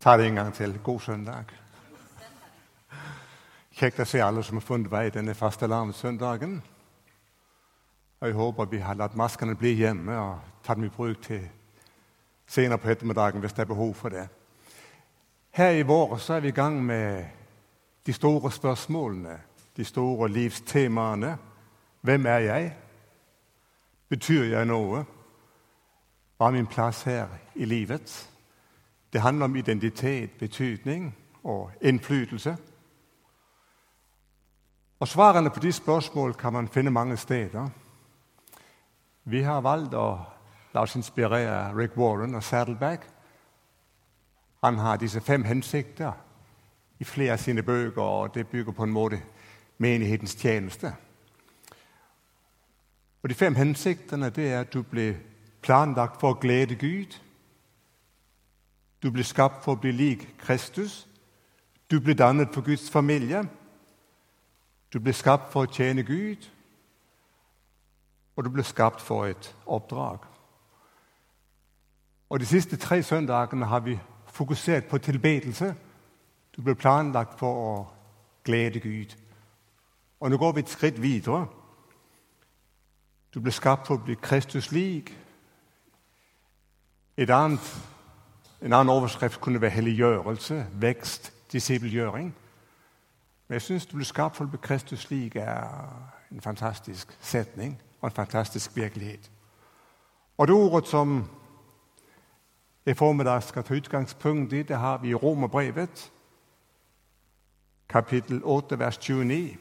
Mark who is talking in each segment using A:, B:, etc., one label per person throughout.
A: Ta det en gang til. God søndag. Kjekt å se alle som har funnet vei denne faste alarmsøndagen. Og jeg håper vi har latt maskene bli hjemme og tatt dem i bruk til senere på ettermiddagen hvis det er behov for det. Her i vår så er vi i gang med de store spørsmålene, de store livstemaene. Hvem er jeg? Betyr jeg noe? Hva er min plass her i livet? Det handler om identitet, betydning og innflytelse. Og Svarene på de spørsmål kan man finne mange steder. Vi har valgt å la oss inspirere Rick Warren og Saddleback. Han har disse fem hensikter i flere av sine bøker, og det bygger på en måte menighetens tjeneste. Og De fem hensiktene det er at du blir planlagt for å glede Gud. Du blir skapt for å bli lik Kristus. Du blir dannet for Guds familie. Du blir skapt for å tjene Gud. Og du blir skapt for et oppdrag. Og De siste tre søndagene har vi fokusert på tilbedelse. Du blir planlagt for å glede Gud. Og nå går vi et skritt videre. Du blir skapt for å bli Kristus lik. Et annet, en annen overskrift kunne være helliggjørelse, vekst, 'disipelgjøring'. Men jeg syns du blir skapt for å bli Kristus slik er en fantastisk setning og en fantastisk virkelighet. Og det ordet som jeg formiddag skal ta utgangspunkt i, det har vi i Romerbrevet, kapittel 8, vers 29.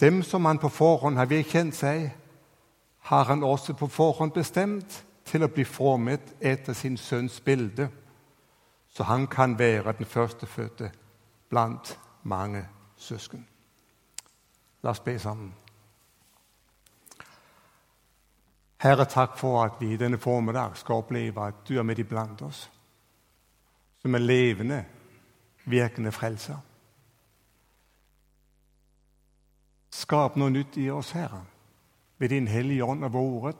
A: Dem som han på forhånd har vedkjent seg, har han også på forhånd bestemt til å bli formet etter sin sønns bilde, så han kan være den førstefødte blant mange søsken. La oss be sammen. Herre, takk for at vi denne formiddag skal oppleve at du er med iblant oss, som er levende, virkende frelser. Skap noe nytt i oss, Herre ved Din Hellige Ånd og Ordet,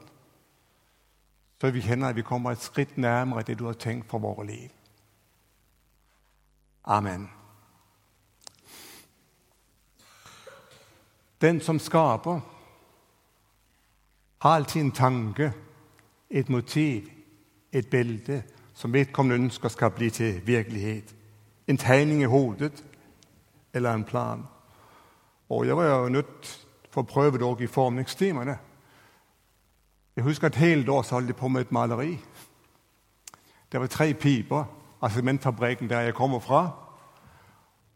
A: så vi kjenner at vi kommer et skritt nærmere det du har tenkt for våre liv. Amen. Den som skaper, har alltid en tanke, et motiv, et bilde som vedkommende ønsker skal bli til virkelighet. En tegning i hodet eller en plan. Og Jeg var jo nødt for å prøve det òg i formningstimene. Jeg husker et helt år så holdt jeg på med et maleri. Det var tre piper av sementfabrikken der jeg kommer fra.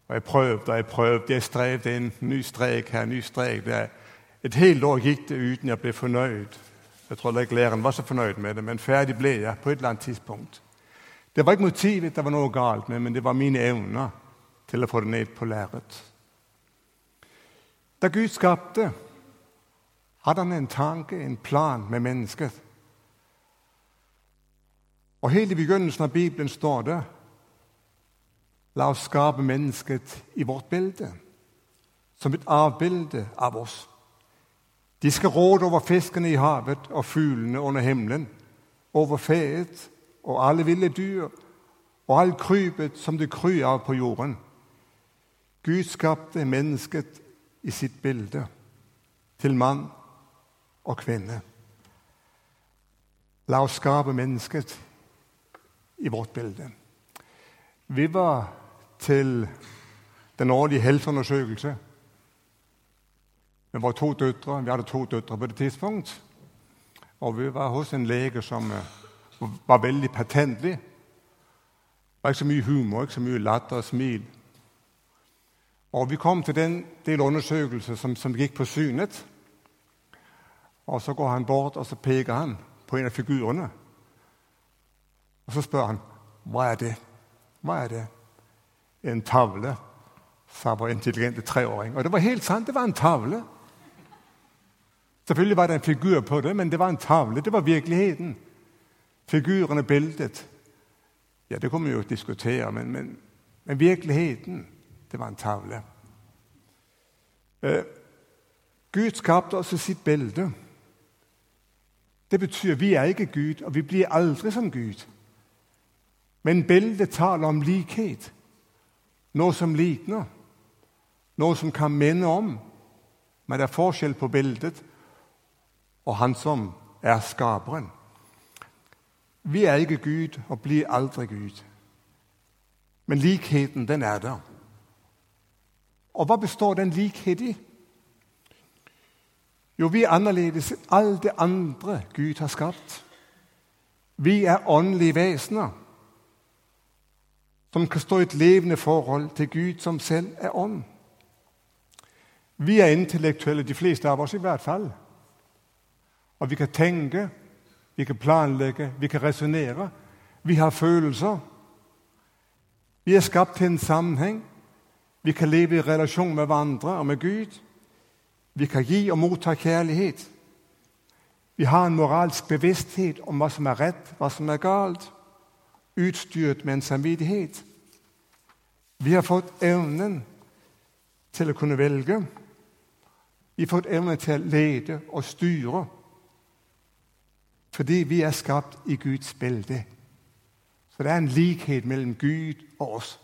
A: Og Jeg prøvde og jeg prøvde. Jeg strevde en ny strek her, en ny strek der. Et helt år gikk det uten jeg ble fornøyd. Jeg tror ikke læreren var så fornøyd med det, men ferdig ble jeg på et eller annet tidspunkt. Det var ikke motivet det var noe galt med, men det var mine evner til å få det ned på lerret. Da Gud skapte, hadde han en tanke, en plan med mennesket. Og Helt i begynnelsen av Bibelen står det La oss skape mennesket i vårt bilde, som et avbilde av oss. De skal råde over fiskene i havet og fuglene under himmelen, over feet og alle ville dyr og all krypet som det kryr av på jorden. Gud skapte mennesket i sitt bilde til mann og kvinne. La oss skape mennesket i vårt bilde. Vi var til den årlige helseundersøkelse med våre to døtre. Vi hadde to døtre på det tidspunkt. Og vi var hos en lege som eh, var veldig patentlig. Det var ikke så mye humor, ikke så mye latter og smil. Og Vi kom til den del undersøkelse som, som gikk på synet. Og Så går han bort og så peker han på en av figurene. Og Så spør han hva er det Hva er det? En tavle, sa vår intelligente treåring. Og det var helt sant. Det var en tavle. Selvfølgelig var det en figur på det, men det var en tavle. Det var virkeligheten. Figurene, bildet. Ja, det kunne vi jo diskutere, men, men, men virkeligheten det var en tavle. Eh, Gud skapte også sitt bilde. Det betyr vi er ikke Gud, og vi blir aldri som Gud. Men bildet taler om likhet. Noe som likner. Noe som kan minne om. Men det er forskjell på bildet og han som er skaperen. Vi er ikke Gud og blir aldri Gud. Men likheten, den er der. Og hva består den likhet i? Jo, vi er annerledes enn alt det andre Gud har skapt. Vi er åndelige vesener som kan stå i et levende forhold til Gud, som selv er ånd. Vi er intellektuelle, de fleste av oss i hvert fall. Og vi kan tenke, vi kan planlegge, vi kan resonnere. Vi har følelser. Vi er skapt til en sammenheng. Vi kan leve i relasjon med hverandre og med Gud. Vi kan gi og motta kjærlighet. Vi har en moralsk bevissthet om hva som er rett, hva som er galt, utstyrt med en samvittighet. Vi har fått evnen til å kunne velge. Vi har fått evnen til å lede og styre. Fordi vi er skapt i Guds bilde. Så det er en likhet mellom Gud og oss.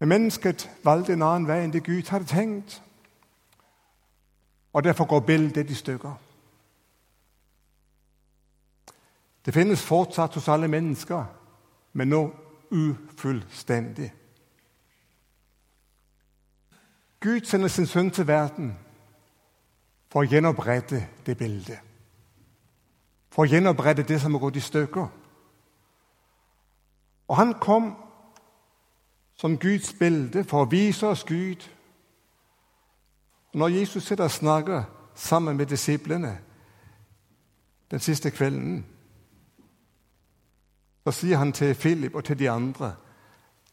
A: Men mennesket valgte en annen vei enn det Gud hadde tenkt. Og derfor går bildet i stykker. Det finnes fortsatt hos alle mennesker, men nå ufullstendig. Gud sender sin sønn til verden for å gjenopprette det bildet. For å gjenopprette det som har gått i stykker. Og han kom som Guds bilde for å vise oss Gud. Når Jesus sitter og snakker sammen med disiplene den siste kvelden, så sier han til Philip og til de andre.: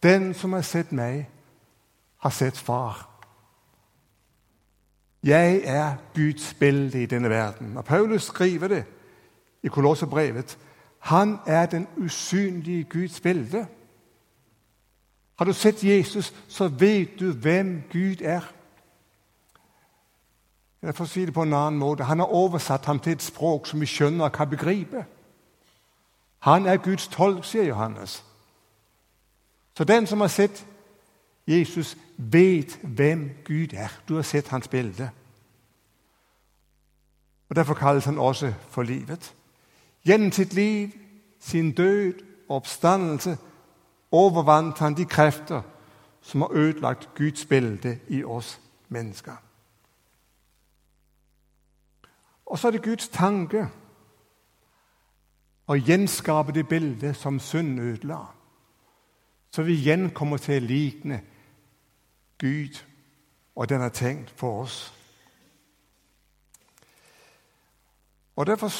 A: Den som har sett meg, har sett Far. Jeg er Guds bilde i denne verden. Og Paulus skriver det i Kolosserbrevet. Han er den usynlige Guds bilde. Har du sett Jesus, så vet du hvem Gud er. Jeg får si det på en annen måte. Han har oversatt ham til et språk som vi skjønner og kan begripe. Han er Guds tolk, sier Johannes. Så den som har sett Jesus, vet hvem Gud er. Du har sett hans bilde. Og Derfor kalles han også for livet. Gjennom sitt liv, sin død og oppstandelse overvant han de krefter som har ødelagt Guds bilde i oss mennesker. Og så er det Guds tanke å gjenskape det bildet som synd ødela. Så vi igjen kommer til å likne Gud og den er tenkt for oss. Og Derfor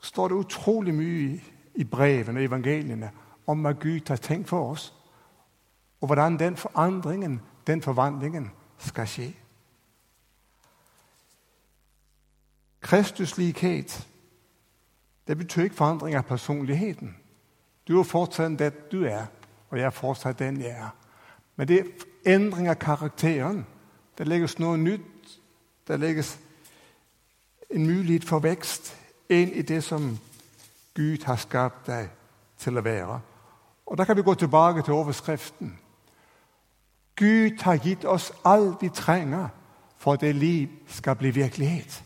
A: står det utrolig mye i brevene og evangeliene om hva Gud har tenkt for oss, og hvordan den forandringen, den forvandlingen, skal skje. Kristus likhet det betyr ikke forandring av personligheten. Du er fortsatt den du er, og jeg er fortsatt den jeg er. Men det er endring av karakteren. Det legges noe nytt. Det legges en mulighet for vekst inn i det som Gud har skapt deg til å være. Og Da kan vi gå tilbake til overskriften. Gud har gitt oss alt vi trenger for at det liv skal bli virkelighet.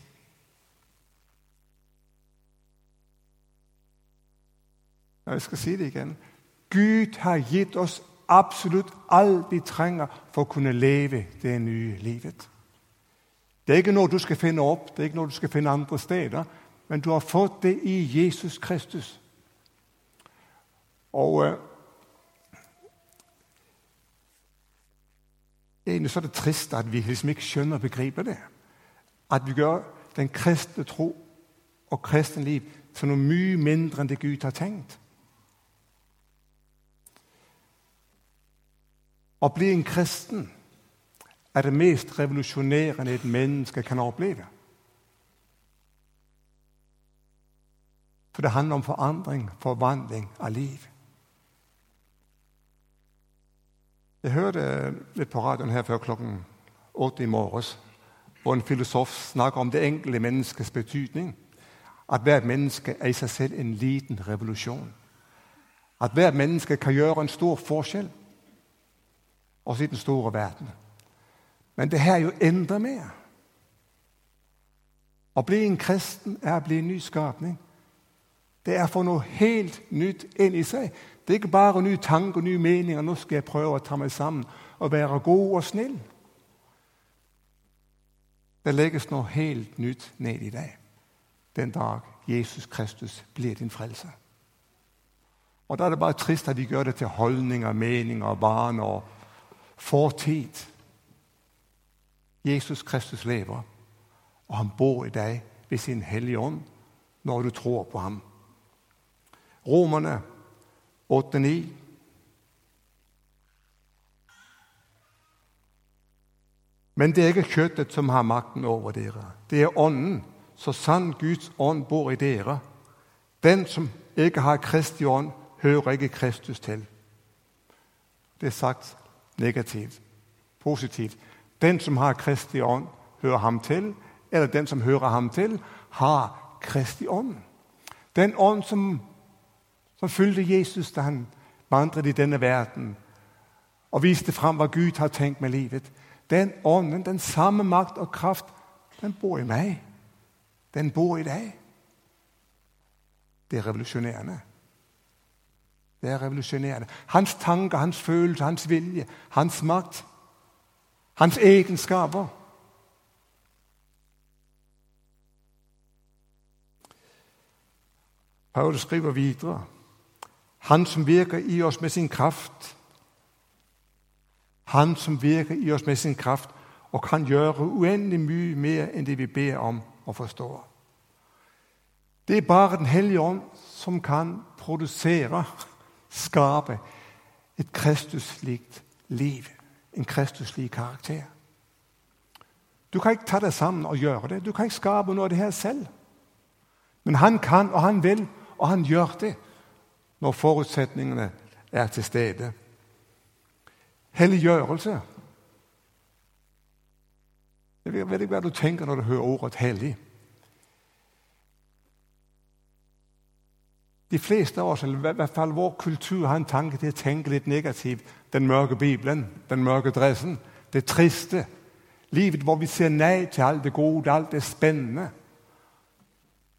A: Jeg skal si det igjen. Gud har gitt oss absolutt alt vi trenger for å kunne leve det nye livet. Det er ikke noe du skal finne opp, det er ikke noe du skal finne andre steder, men du har fått det i Jesus Kristus. Og Egentlig så er det trist at vi liksom ikke skjønner og begriper det. At vi gjør den kristne tro og kristne liv til noe mye mindre enn det Gud har tenkt. Å bli en kristen er det mest revolusjonerende et menneske kan oppleve. For det handler om forandring, forvandling av liv. Jeg hørte litt på radioen her før klokken åtte i morges, hvor en filosof snakker om det enkelte menneskets betydning. at hvert menneske er i seg selv en liten revolusjon. At hvert menneske kan gjøre en stor forskjell, også i den store verden. Men det her er jo enda mer. Å bli en kristen er å bli en ny skapning. Det er å få noe helt nytt inn i seg. Det er ikke bare ny tanke og nye meninger. Nå skal jeg prøve å ta meg sammen og være god og snill. Det legges noe helt nytt ned i deg den dag Jesus Kristus blir din frelser. Og Da er det bare trist at de gjør det til holdninger, meninger, barn og fortid. Jesus Kristus lever, og han bor i deg ved sin Hellige Ånd når du tror på ham. Romerne 8-9. Men det er ikke kjøttet som har makten over dere. Det er Ånden, så sann Guds ånd bor i dere. Den som ikke har Kristi ånd, hører ikke Kristus til. Det er sagt negativt. Positivt. Den som har Kristi ånd, hører ham til. Eller den som hører ham til, har Kristi ånd. Den ånd som, som Jesus da han vandret i denne verden og viste fram hva Gud har tenkt med livet. Den ånden, den samme makt og kraft, den bor i meg. Den bor i deg. Det er revolusjonerende. Det er revolusjonerende. Hans tanker, hans følelser, hans vilje, hans makt, hans egenskaper. Paulus skriver videre Han som virker i oss med sin kraft Han som virker i oss med sin kraft og kan gjøre uendelig mye mer enn det vi ber om og forstår. Det er bare Den hellige ånd som kan produsere skape et Kristus-likt liv, en Kristus-lik karakter. Du kan ikke ta deg sammen og gjøre det. Du kan ikke skape noe av det her selv. Men han kan, og han vil, og han gjør det når forutsetningene er til stede. Helliggjørelse Jeg vet ikke hva du tenker når du hører ordet 'hellig'. De fleste av oss, eller i hvert fall vår kultur, har en tanke til å tenke litt negativt. Den mørke Bibelen, den mørke dressen, det triste. Livet hvor vi ser nei til alt det gode, alt det spennende.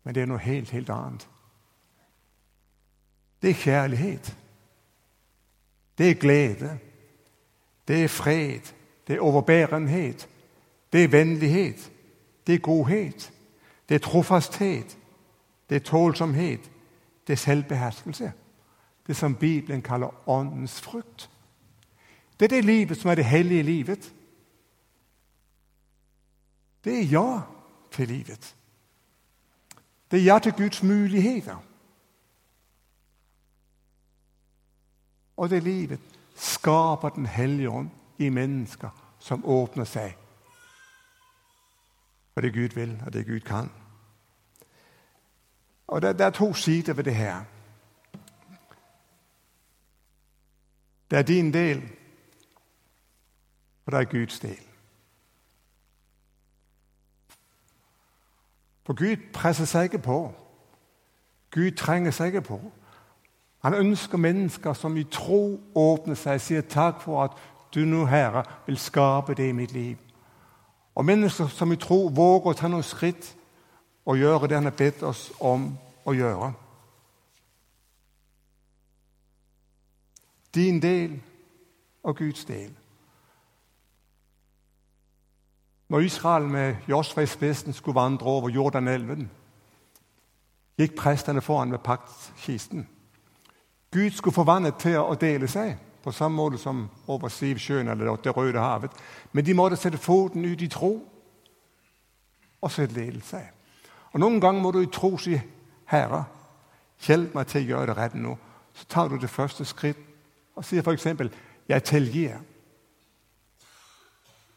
A: Men det er noe helt, helt annet. Det er kjærlighet. Det er glede. Det er fred. Det er overbærenhet. Det er vennlighet. Det er godhet. Det er trofasthet. Det er tålsomhet. Det er selvbeherskelse. Det som Bibelen kaller åndens frukt. Det er det livet som er det hellige livet. Det er ja til livet. Det er ja til Guds muligheter. Og det livet skaper Den hellige ånd i mennesker som åpner seg for det Gud vil, og det Gud kan. Og det, det er to sider ved det her. Det er din del, og det er Guds del. For Gud presser seg ikke på. Gud trenger seg ikke på. Han ønsker mennesker som i tro åpner seg og sier takk for at du nå, Herre, vil skape det i mitt liv. Og mennesker som i tro våger å ta noen skritt og gjøre det han har bedt oss om å gjøre. Din del og Guds del. Når Israel med Josfa i spissen skulle vandre over Jordanelven, gikk prestene foran med paktkisten. Gud skulle få vannet til å dele seg, på samme måte som over Sivsjøen eller Det røde havet. Men de måtte sette foten ut i tro og så dele seg. Og Noen ganger må du i tro si 'Herre, hjelp meg til å gjøre det rett nå.' Så tar du det første skritt og sier f.eks.: 'Jeg tilgir'.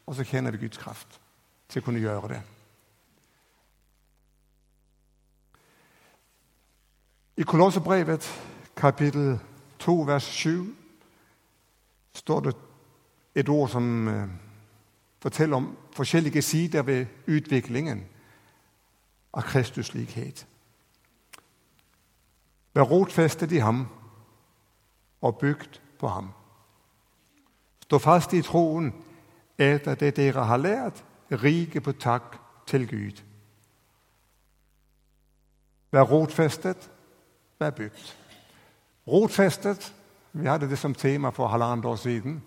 A: Og så kjenner vi Guds kraft til å kunne gjøre det. I Kolossebrevet kapittel 2 vers 7 står det et ord som uh, forteller om forskjellige sider ved utviklingen av Kristus likhet. Vær rotfestet i ham og bygd på ham. Stå fast i troen etter det dere har lært, rike på takk til Gud. Vær rotfestet, vær bygd. Rotfestet Vi hadde det som tema for halvannet år siden.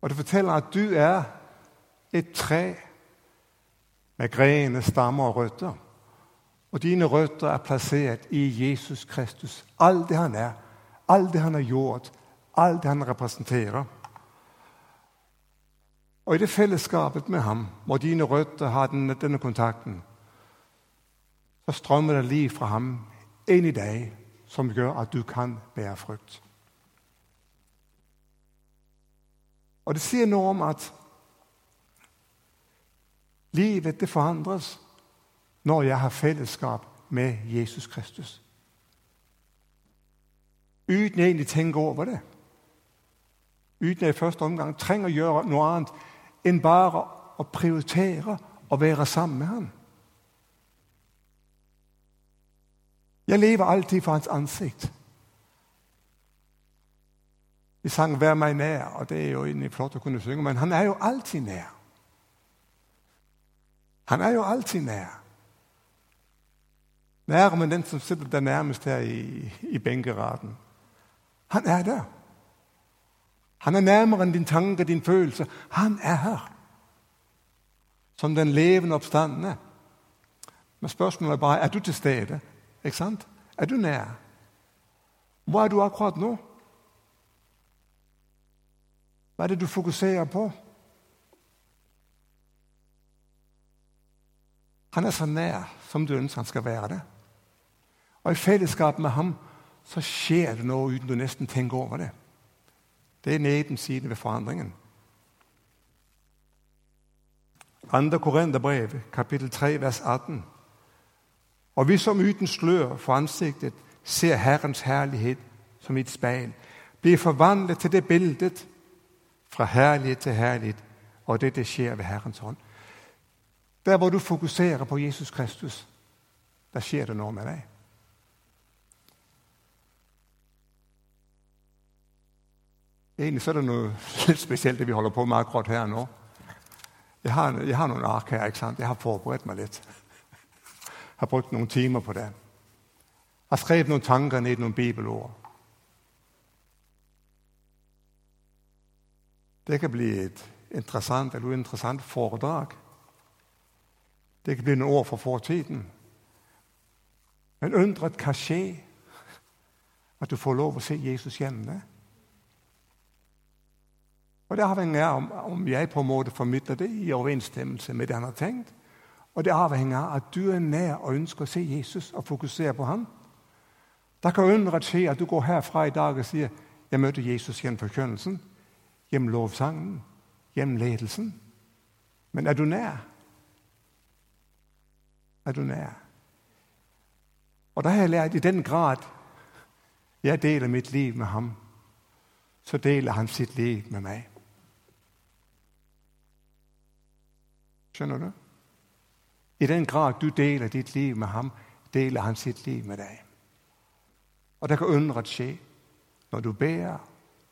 A: Og Det forteller at du er et tre med grener, stammer og røtter. Og dine røtter er plassert i Jesus Kristus. Alt det han er, alt det han har gjort, alt det han representerer. Og i det fellesskapet med ham, hvor dine røtter har denne, denne kontakten, så strømmer det liv fra ham inn i deg som gjør at du kan bære frukt. Og det sier noe om at livet det forandres når jeg har fellesskap med Jesus Kristus. Uten egentlig tenke over det. Uten jeg i første omgang trenger å gjøre noe annet enn bare å prioritere å være sammen med ham. Jeg lever alltid for hans ansikt. Vi sang 'Vær meg nær', og det er jo egentlig flott å kunne synge, men han er jo alltid nær. Han er jo alltid nær. Nærmere med den som sitter der nærmest her i, i benkeraden. Han er der. Han er nærmere enn din tanke, din følelse. Han er her. Som den levende oppstandende. Men spørsmålet er bare er du til stede. Ikke sant? Er du nær? Hvor er du akkurat nå? Hva er det du fokuserer på? Han er så nær som du ønsker han skal være det. Og i fellesskap med ham så skjer det noe uten du nesten tenker over det. Det er nedensiden ved forandringen. Andre Korinterbrev, kapittel 3, vers 18. Og vi som uten slør for ansiktet ser Herrens herlighet som i et speil, blir forvandlet til det bildet fra herlighet til herlighet, og dette skjer ved Herrens hånd. Der hvor du fokuserer på Jesus Kristus, der skjer det noe med deg. Egentlig er det noe litt spesielt det vi holder på med akkurat her nå. Jeg har, jeg har noen ark her. ikke sant? Jeg har forberedt meg litt. Har brukt noen timer på det. Har skrevet noen tanker ned i noen bibelord. Det kan bli et interessant eller uinteressant foredrag. Det kan bli noen år for fortiden. Men undret hva skjer at du får lov å se Jesus hjemme. Og Det avhenger av om jeg på en måte formidler det i overensstemmelse med det han har tenkt. Og det avhenger av at du er nær og ønsker å se Jesus og fokusere på ham. Da kan underet skje at du går herfra i dag og sier jeg møtte Jesus gjennom forkynnelsen, gjennom lovsangen, gjennom ledelsen. Men er du nær? Er du nær? Og da har jeg lært i den grad jeg deler mitt liv med ham, så deler han sitt liv med meg. Skjønner du? I den grad du deler ditt liv med ham, deler han sitt liv med deg. Og det kan undret skje når du ber,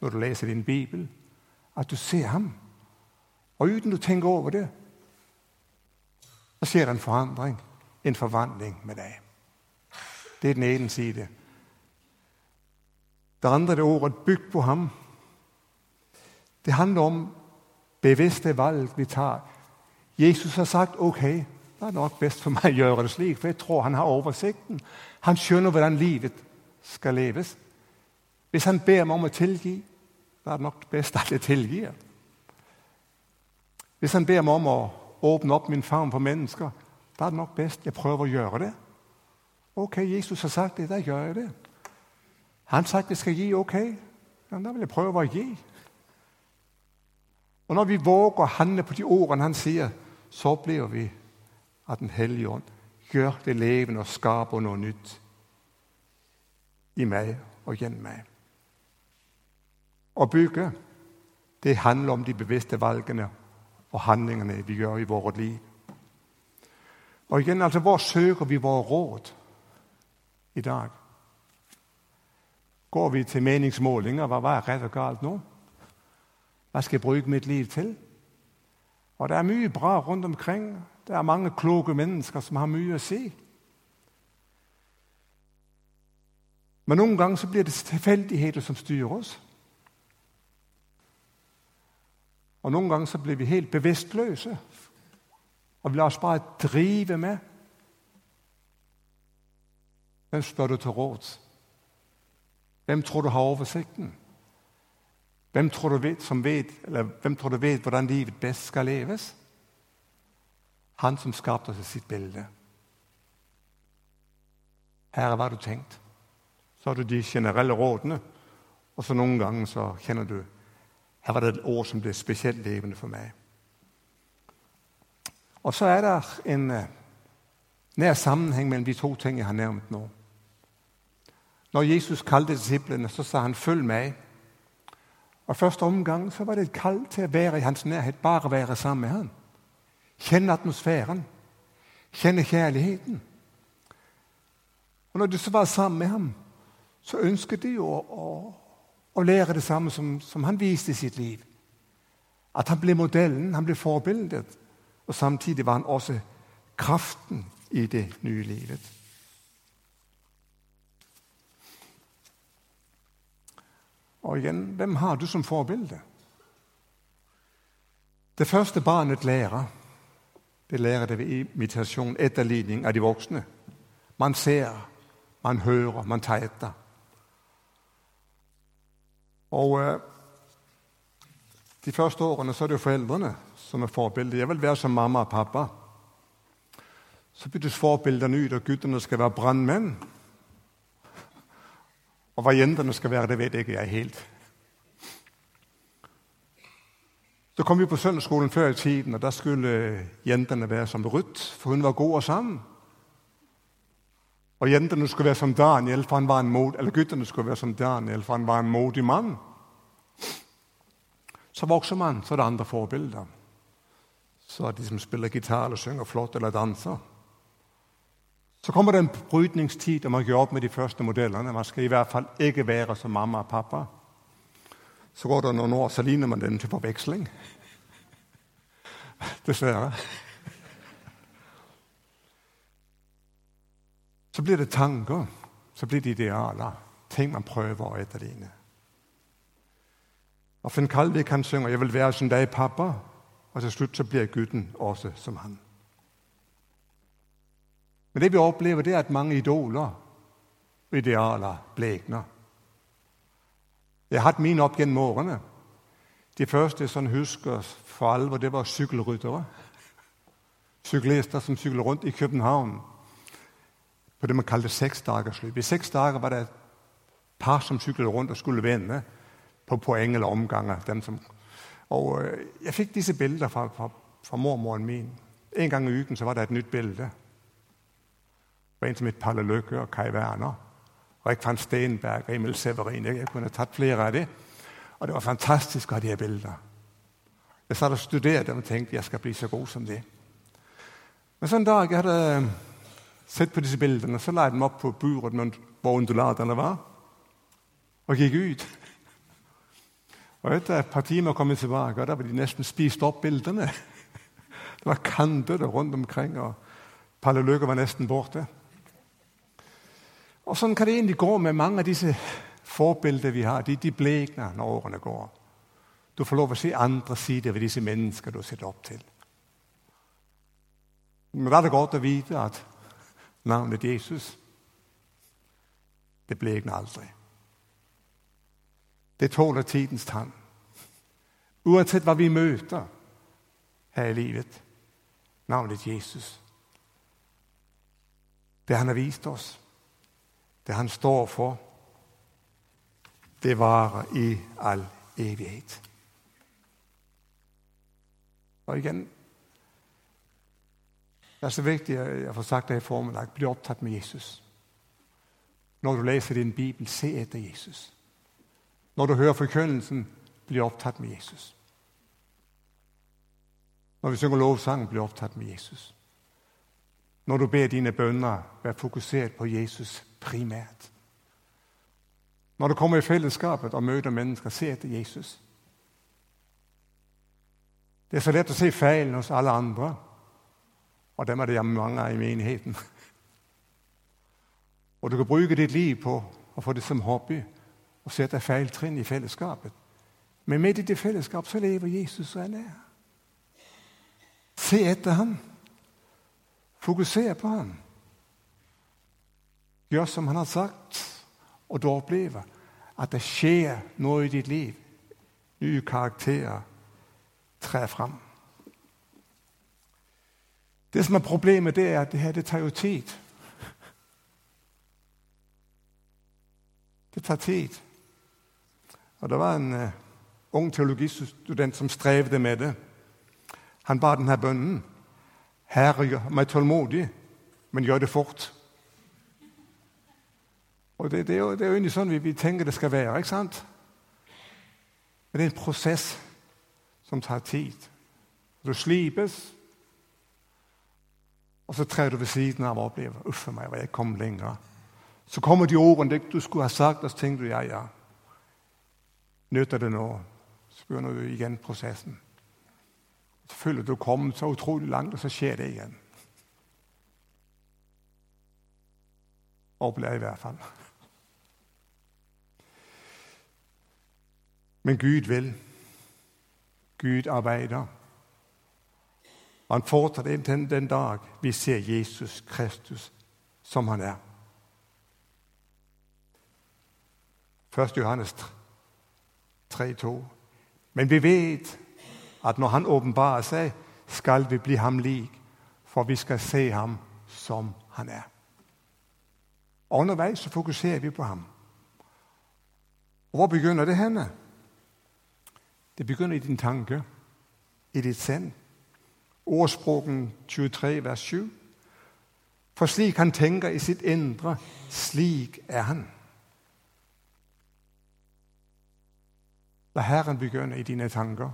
A: når du leser din bibel, at du ser ham. Og uten du tenker over det, så skjer det en forandring, en forvandling med deg. Det er den ene side. Det andre er ordet 'bygg på ham'. Det handler om bevisste valg vi tar Jesus har sagt ok, det er nok best for meg å gjøre det slik, for jeg tror han har oversikten. Han skjønner hvordan livet skal leves. Hvis han ber meg om å tilgi, da er det nok best at jeg tilgir. Hvis han ber meg om å åpne opp min favn for mennesker, da er det nok best jeg prøver å gjøre det. Ok, Jesus har sagt det, da gjør jeg det. Han har sagt jeg skal gi. Ok, ja, da vil jeg prøve å gi. Og Når vi våger å handle på de ordene han sier, så blir vi at Den hellige ånd gjør det levende og skaper noe nytt i meg og gjennom meg. Å bygge, det handler om de bevisste valgene og handlingene vi gjør i vårt liv. Og igjen, altså, Hvor søker vi våre råd? i dag? Går vi til meningsmålinger? Hva er rett og galt nå? Hva skal jeg bruke mitt liv til? Og det er mye bra rundt omkring. Det er mange kloke mennesker som har mye å si. Men noen ganger så blir det tilfeldigheter som styrer oss. Og noen ganger så blir vi helt bevisstløse og vi lar oss bare drive med. Hvem spør du til råds? Hvem tror du har oversikten? Hvem tror du vet, vet, hvem tror du vet hvordan livet best skal leves? Han som skapte oss i sitt bilde. Herre, hva har du tenkt? Så har du de generelle rådene, og så noen ganger så kjenner du her var det et ord som ble spesielt levende for meg. Og så er det en uh, nær sammenheng mellom de to ting jeg har nevnt nå. Når Jesus kalte disiplene, så sa han 'følg meg'. Og Første omgang så var det et kall til å være i hans nærhet, bare være sammen med ham. Kjenne atmosfæren, kjenne kjærligheten. Og Når du så var sammen med ham, så ønsket de jo å, å, å lære det samme som, som, han viste i sitt liv. At han ble modellen, han ble forbildet. Og samtidig var han også kraften i det nye livet. Og igjen, hvem har du som forbilde? Det første barnet lærer, det lærer det ved imitasjon, etterligning av de voksne. Man ser, man hører, man tar etter. Og eh, De første årene så er det jo foreldrene som er forbildet. Jeg vil være som mamma og pappa. Så byttes forbildene ut, og guttene skal være brannmenn. Og hva jentene skal være, det vet ikke jeg helt. Så kom vi på søndagsskolen før i tiden, og der skulle jentene være som Ruth, for hun var god og sann. Og jentene skulle være som Daniel, for han var en mod, eller guttene skulle være som Daniel, for han var en modig mann. Så vokser man, så er det andre forbilder. Så er det de som spiller gitar eller synger flott eller danser. Så kommer det en brytningstid, og man gjør opp med de første modellene. Man skal i hvert fall ikke være som mamma og pappa. Så går det noen år, så ligner man den til forveksling. Dessverre. Så blir det tanker, så blir det idealer, ting man prøver å etterligne. Og Finn Kalvik han synger 'Jeg vil være som deg, pappa', og til slutt så blir gutten også som han. Men det vi opplever, det er at mange idoler og idealer blekner. Jeg har hatt mine opp gjennom årene. De første jeg sånn husker for alvor, det var sykkelryttere. Syklister som sykler rundt i København på det man kalte seksdagersløp. I seks dager var det et par som syklet rundt og skulle vende på poeng eller omganger. Som, og øh, Jeg fikk disse bilder fra, fra, fra mormoren min. En gang i uken så var det et nytt bilde var en som het Palle Løkke og Kai Werner. Og jeg fant Steinberg og Emil Severin. Jeg kunne tatt flere av dem. Og det var fantastisk å ha de bildene. Jeg satt og studerte og tenkte jeg skal bli så god som det. Men så en dag jeg hadde sett på disse bildene, så la jeg dem opp på buret hvor undulatene var, og gikk ut. Og Etter et par timer kom jeg tilbake, og da var de nesten spist opp bildene. Det var kantete rundt omkring, og Palle Løkke var nesten borte. Og Sånn kan det egentlig gå med mange av disse forbildene vi har. De, de blekner når årene går. Du får lov å se andre sider ved disse mennesker du har sett opp til. Men da er det godt å vite at navnet Jesus det blekner aldri. Det tåler tidens tann. Uansett hva vi møter her i livet. Navnet Jesus. Det han har vist oss det han står for, det varer i all evighet. Og igjen Det er så viktig jeg får sagt det i formiddag. Bli opptatt med Jesus. Når du leser din bibel, se etter Jesus. Når du hører forkynnelsen, bli opptatt med Jesus. Når vi synger lovsangen, bli opptatt med Jesus. når du ber dine bønner, vær fokusert på Jesus primært. Når du kommer i fellesskapet og møter mennesker, se etter Jesus. Det er så lett å se feilen hos alle andre, og dem er det mange av i menigheten. Og du kan bruke ditt liv på å få det som hobby og sette feiltrinn i fellesskapet. Men midt i det fellesskap så lever Jesus og han er. Se etter ham. Fokuser på ham. Gjør som han har sagt, og du opplever at det skjer noe i ditt liv. Nye karakterer trer fram. Det som er problemet, det er at det her det tar jo tid. Det tar tid. Og Det var en uh, ung teologistudent som strevde med det. Han ba denne bønnen. Herre, meg tålmodig, men gjør det fort. Og Det, det, er, jo, det er jo egentlig sånn vi, vi, tenker det skal være. ikke sant? Men det er en prosess som tar tid. Du slipes, og så trer du ved siden av og opplever uff meg, var jeg kom lenger. Så kommer de ordene du skulle ha sagt, og så tenker du ja, ja. Nytter det nå? Så begynner du igjen prosessen. Så føler du kommet så utrolig langt, og så skjer det igjen. Opplever jeg i hvert fall. Men Gud vil. Gud arbeider. Han fortsetter inntil den dag vi ser Jesus Kristus som han er. 1. Johannes 3,2. Men vi vet at når han åpenbarer seg, skal vi bli ham lik, for vi skal se ham som han er. Og Underveis så fokuserer vi på ham. Og Hvor begynner det henne? Det begynner i din tanke, i ditt sinn. Ordspråken 23, vers 7. For slik han tenker i sitt indre, slik er han. La Herren begynne i dine tanker.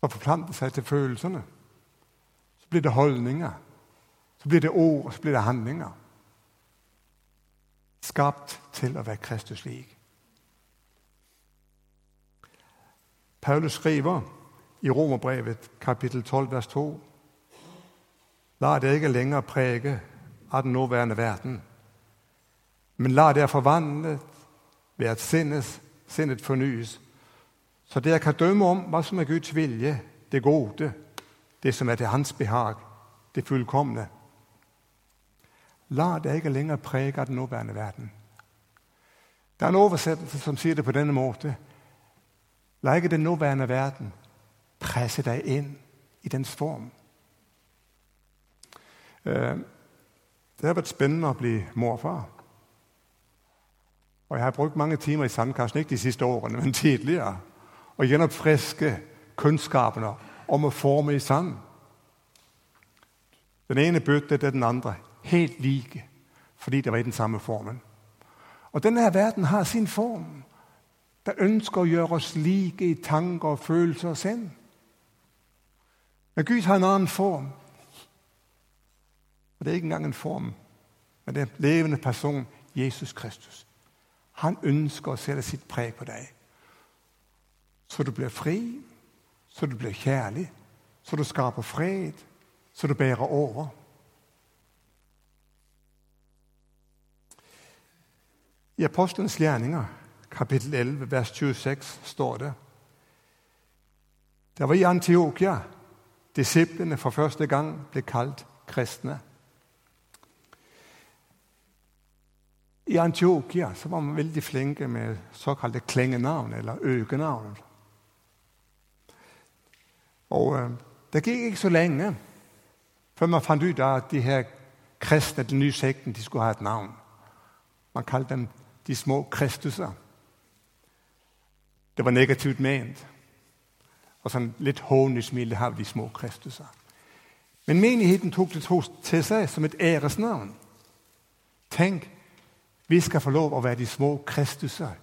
A: Så forplanter seg til følelsene. Så blir det holdninger. Så blir det ord, så blir det handlinger. Skapt til å være Kristus lik. Paulus skriver i Romerbrevet kapittel 12, vers 2.: La det ikke lenger prege av den nåværende verden, men la det forvandlet ved at sinnet, sinnet fornyes, så dere kan dømme om hva som er Guds vilje, det gode, det som er til Hans behag, det fullkomne. La det ikke lenger prege av den nåværende verden. Det er en oversettelse som sier det på denne måte. La ikke den nåværende verden presse deg inn i dens form. Eh, det har vært spennende å bli morfar. Og jeg har brukt mange timer i sandkassen, ikke de siste årene, men tidligere, og gjenoppfriske kunnskapene om å forme i sand. Den ene bøtta etter den andre, helt like, fordi det var i den samme formen. Og denne verden har sin form der ønsker å gjøre oss like i tanker, og følelser og sinn. Men Gud har en annen form. Og Det er ikke engang en form, men det er en levende person, Jesus Kristus. Han ønsker å sette sitt preg på deg. Så du blir fri, så du blir kjærlig, så du skaper fred, så du bærer over. I apostelens gjerninger kapittel 11, vers 26, står det. Det var i Antiokia disiplene for første gang ble kalt kristne. I Antiokia var man veldig flinke med såkalte klengenavn, eller økenavn. Og øh, Det gikk ikke så lenge før man fant ut at de her kristne, den nye sekten, de skulle ha et navn. Man kalte dem de små Kristuser. Det var negativt ment. Og sånn litt hånlig smil har de små Kristusene. Men menigheten tok det til seg som et æresnavn. Tenk, vi skal få lov å være de små Kristuser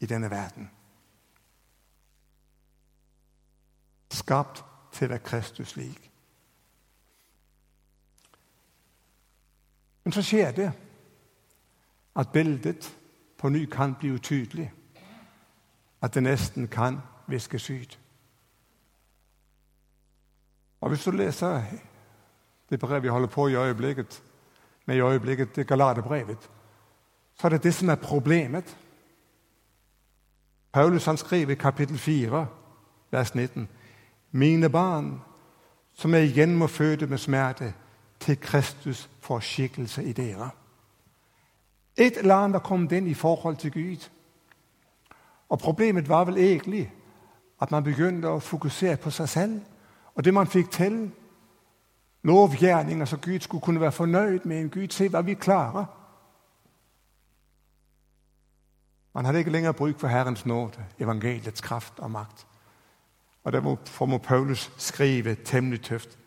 A: i denne verden. Skapt til å være Kristus lik. Men så skjer det at bildet på ny kan bli utydelig. At det nesten kan viskes ut. Og Hvis du leser det brevet vi holder på i øyeblikket, med i øyeblikket det Galaterbrevet, så er det det som er problemet. Paulus han skriver i kapittel 4, vers 19.: Mine barn, som jeg igjen må føde med smerte, til Kristus får skikkelse i dere. Et eller annet er kommet inn i forhold til Gud. Og Problemet var vel egentlig at man begynte å fokusere på seg selv. Og det man fikk til, lovgjerninger så Gud skulle kunne være fornøyd med en Gud. Se hva vi klarer. Man hadde ikke lenger bruk for Herrens nåde, evangeliets kraft og makt. Og Derfor må Paulus skrive temmelig tøft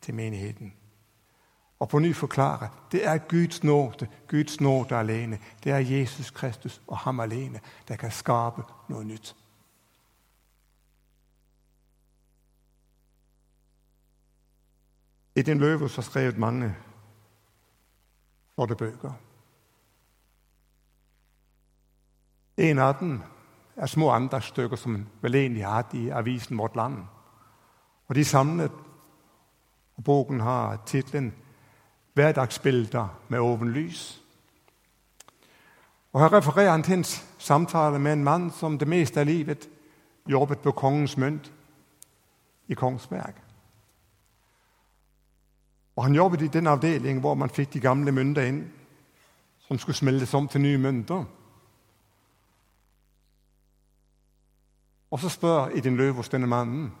A: til menigheten. Og på ny forklare det er Guds nåde, Guds nåde alene. Det er Jesus Kristus og ham alene der kan skape noe nytt. I den Løvus har skrevet mange flotte bøker. En av dem er små andagsstykker som vel egentlig har hatt i avisen Vårt Land. Og De samlet, og boken har tittelen 'Hverdagsbilder med åpen lys'. Og Her refererer han til en samtale med en mann som det meste av livet jobbet på Kongens Mynt i Kongsberg. Og Han jobbet i den avdelingen hvor man fikk de gamle mynter inn, som skulle smeltes om til nye mynter. Og så spør Idin Løvås denne mannen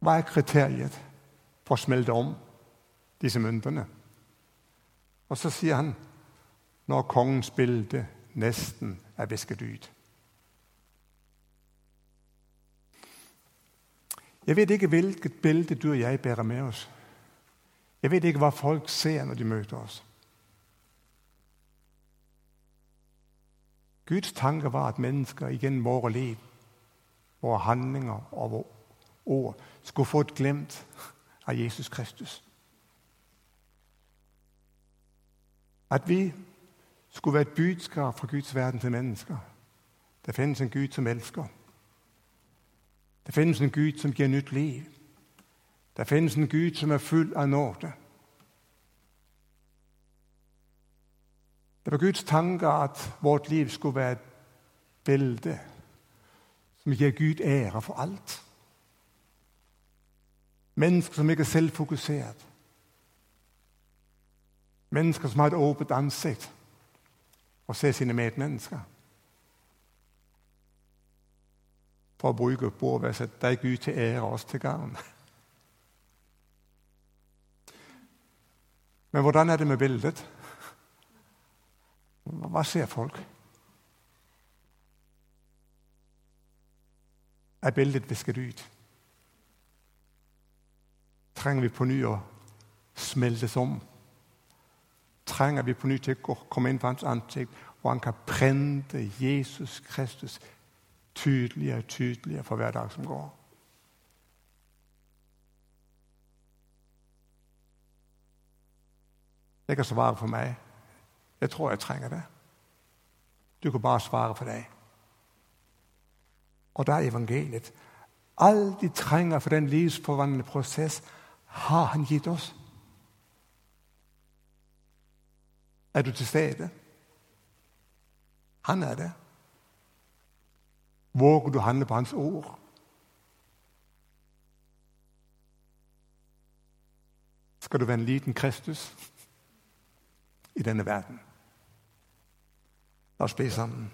A: hva er kriteriet for å smelte om disse myntene. Og så sier han når kongens bilde nesten er visket ut. Jeg vet ikke hvilket bilde du og jeg bærer med oss. Jeg vet ikke hva folk ser når de møter oss. Guds tanke var at mennesker gjennom våre liv, våre handlinger og våre ord skulle få et glimt av Jesus Kristus. At vi skulle være et budskap fra Guds verden til mennesker. Det finnes en Gud som elsker. Det finnes en Gud som gir nytt liv. Det finnes en Gud som er full av nåde. Det var Guds tanke at vårt liv skulle være et bilde som gir Gud ære for alt. Mennesker som ikke er selvfokusert. Mennesker som har et åpent ansikt og ser sine medmennesker. For å bruke bordverset deg Gud til ære og oss til gavn. Men hvordan er det med bildet? Hva ser folk? Er bildet visket ut? Trenger vi på ny å smeltes om? Trenger vi på ny til å komme inn på hans ansikt, og han kan prente Jesus Kristus tydeligere og tydeligere for hver dag som går. Det kan svare for meg. Jeg tror jeg trenger det. Du kan bare svare for deg. Og da er evangeliet. Alt de trenger for den livsforvandlende prosess, har han gitt oss. Er du til stede? Han er det. Våger du handle på hans ord? Skal du være en liten Kristus i denne verden? La oss be sammen.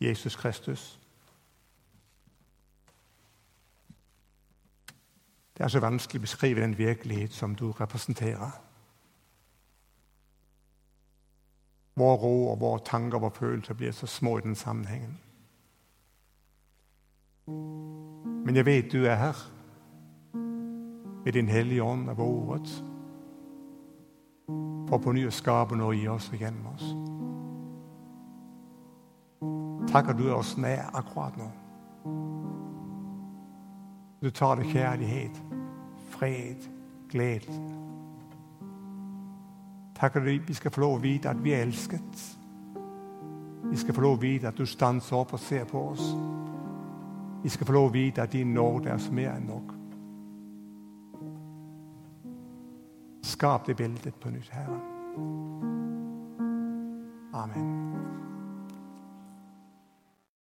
A: Jesus Kristus. Det er så vanskelig å beskrive den virkelighet som du representerer. Vår ro og våre tanker og våre følelser blir så små i den sammenhengen. Men jeg vet du er her med Din Hellige Ånd og ordet for på ny å skape noe i oss og gjennom oss. Takk at du er oss nær akkurat nå. Du tar det kjærlighet, fred, glede. Takk at vi skal få lov å vite at vi er elsket. Vi skal få lov å vite at du stanser opp og ser på oss. Vi skal få lov å vite at din nåde er mer enn nok. Skap det bildet på nytt, Herre. Amen.